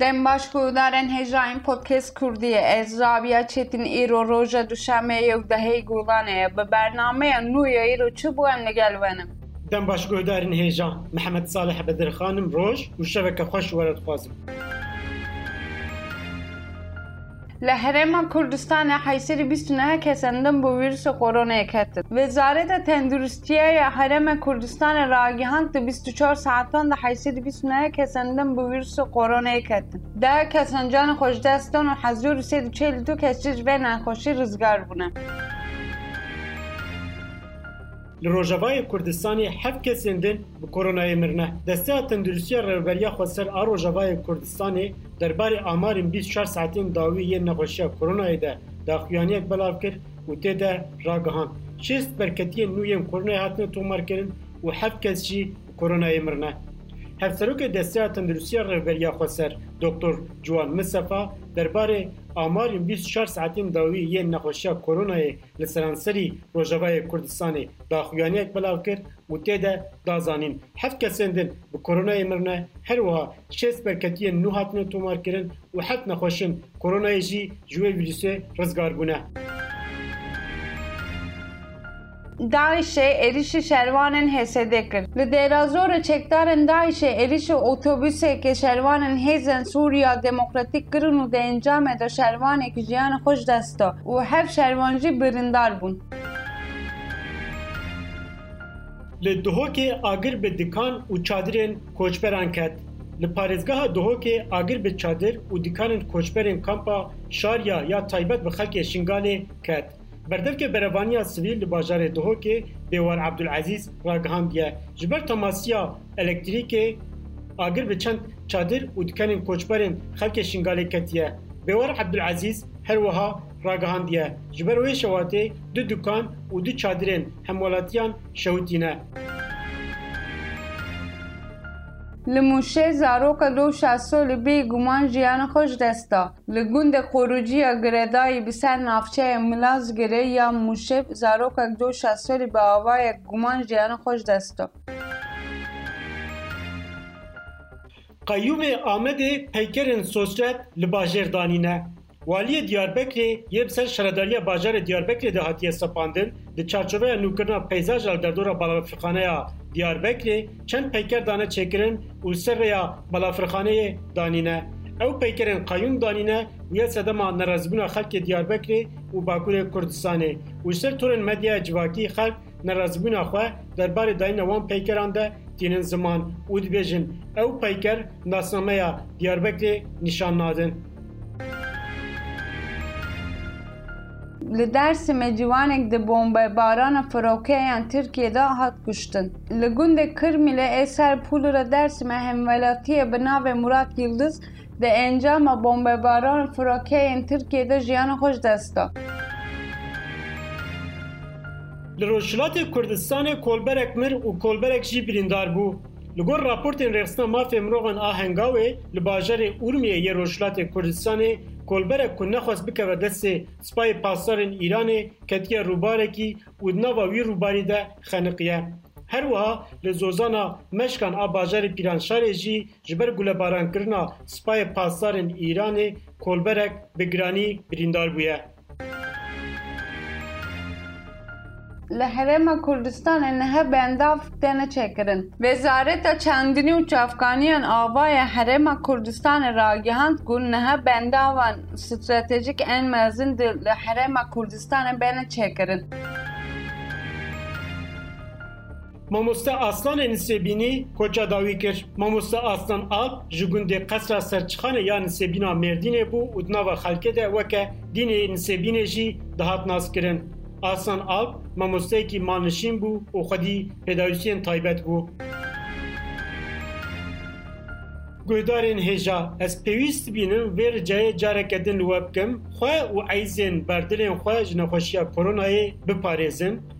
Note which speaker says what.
Speaker 1: Dem baş guhdarên hêjayên Podcast Kurdiyê. Ez Rabia Çetin îro roja Duşemê yew deheyî guhdanê ye. Bi bernameya nû ya îro çi bû em li gel wen in.
Speaker 2: Dem baş guhdarên hêja. Mihemed Salih Bedir Xanim roj û şeveke xweş were dixwazim.
Speaker 1: Li Herêma Kurdistanê Heyserî bîst û neh kes endam bi wîrusê koronayê ketin. Wezareta Tenduristiyê ya Herêma Kurdistanê ragihand di bîst û çar saetan de Heyserî bîst û neh kes endam bi wîrusê koronayê ketin. Deh kesan canê xwe ji dest dan û hezar û sêd û çêl û du kes jî ji vê nexweşî rizgar bûne.
Speaker 2: Li Rojavayê Kurdistanê heft kesên din bi koronayê mirine. Desteya Tenduristiya Rêveberiya Xweser a Rojavayê Kurdistanê derbarê amarên bîst û çar saetên dawî yên nexweşiya koronayê de daxuyaniyek belav kir û tê de ragihand, Şêst berketiyên nû yên koronayê hatine tomarkirin û heft kes jî bi koronayê mirine. Hevserokê Desteya Tenduristiya Rêveberiya Xweser Doktor Ciwan Misefa derbarê amarên bîst û çar saetên dawî yên nexweşiya koronayê li seranserî Rojavayê Kurdistanê daxuyaniyek belav kir û tê de da zanîn heft kesên din bi koronayê mirine, her wiha şêst berketiyên nû hatine tomarkirin û heft nexweş in koronayê jî ji wê vîrusê rizgar bûne.
Speaker 1: DAIŞ'ê êrîşî şervanên HSD'ê kir. Li Dêrazorê çekdarên DAIŞ'ê êrîşî otobusêkê şervanên Hêzên Sûriya Demokratîk kirin û di encamê de şervanekî jiyanê xwe ji dest da. Û hev şervan jî birindar bûn.
Speaker 2: Li Duhokê agir bi dikan û çadirên koçberan ket. Li parêzgeha Duhokê agir bi çadir û dikanên koçberên Kampa Şarya ya taybet bi xelkê Şingalê ket. Berdevkê Berevaniya Sivîl li bajarê Duhokê Bêwar Ebdulezîz ragihandiye, ji ber temasiya elektrîkê, agir bi çend çadir û dikenên koçberên xelkê Şingalê ketiye. Bêwar Ebdulezîz her wiha ragihandiye, Ji ber wê şewatê du dikan û du çadirên hemwelatiyan şewitîne.
Speaker 1: Li Mûşê zaroka do şeş solî bê guman jiyana xwe ji dest da. Li gundê Qorucî ya Giredayî bi ser navçeyên Milazgirê ya Mûşê zarokek do şeş solî bi avayek guman jiyana xwe ji dest da.
Speaker 2: Qeyûmê Amedê peykerên sosret li bajêr danîne. Waliyê Diyarbekirê yê bi ser Şaredariya Bajarê Diyarbekirê de hatiye sepandin, di çarçoveya nûkirina peyzaja li derdora Balafirxaneya Diyarbekirê çend peyker dane çêkirin û li ser rêya Balafirxaneyê danîne. Ew peykerên qeyûm danîne û ya sedema nerazîbûna xelkê Diyarbekirê û Bakurê Kurdistanê û ji ser torên medyaya civakî xelk nerazîbûna xwe derbarê dayîna wan peykeran de tînin ziman û dibêjin ew peyker nasnameya Diyarbekirê nîşan nadin.
Speaker 1: Li Dêrsimê ciwanek di bombebarana firokeyan Tirkiyê de hat kuştin. Li gundê Kirmîlê ê ser pûl re Dêrsimê hemwelatiyê bi navê Murat Yildiz Di encama bombebaran firokeyên Tirkiyê de jiyana xwe ji dest da.
Speaker 2: Li Rojhilatê Kurdistanê kolberek mir û kolberek jî birîndar bû. Li gor raportên Rêxistina Mafê Mirovan a Hengawê, li bajarê Urmiyê yê Rojhilatê Kurdistanê kolberek ku nexwest bikeve destê Sipayê Pasdarên Îranê ketiye rûbarekî û di nava wî rûbarî de xeniqiye. Her wiha li Zozana Meşkan a bajarê Pîranşarê jî Ji ber gulebarankirina Spayê Pasdarên Îranê kolberek bi giranî birîndar bûye.
Speaker 1: Li Herêma Kurdistanê niha bendav têne çêkirin. Wezareta Çandinî û Çavkaniyan ava ya Herêma Kurdistanê ragihand ku niha bendavan stratejîk ên mezin di li Herêma Kurdistanê bêne çêkirin.
Speaker 2: Mamoste Aslanê Nisêbînî koça dawî kir. Mamoste Aslan Alp ji gundê Qesra Serçixanê ya Nisêbîna Mêrdînê bû û di nava xelkê de weke Dînê yê Nisêbînê jî dihat naskirin. Aslan Alp mamosteyekî malnişîn bû û xwedî pêdayûsiyên taybet bû. Guhdarên hêja, ez pêwîst dibînim vê ricayê careke din li we bikim, xwe û eyzên berdilên xwe ji nexweşiya koronayê biparêzin,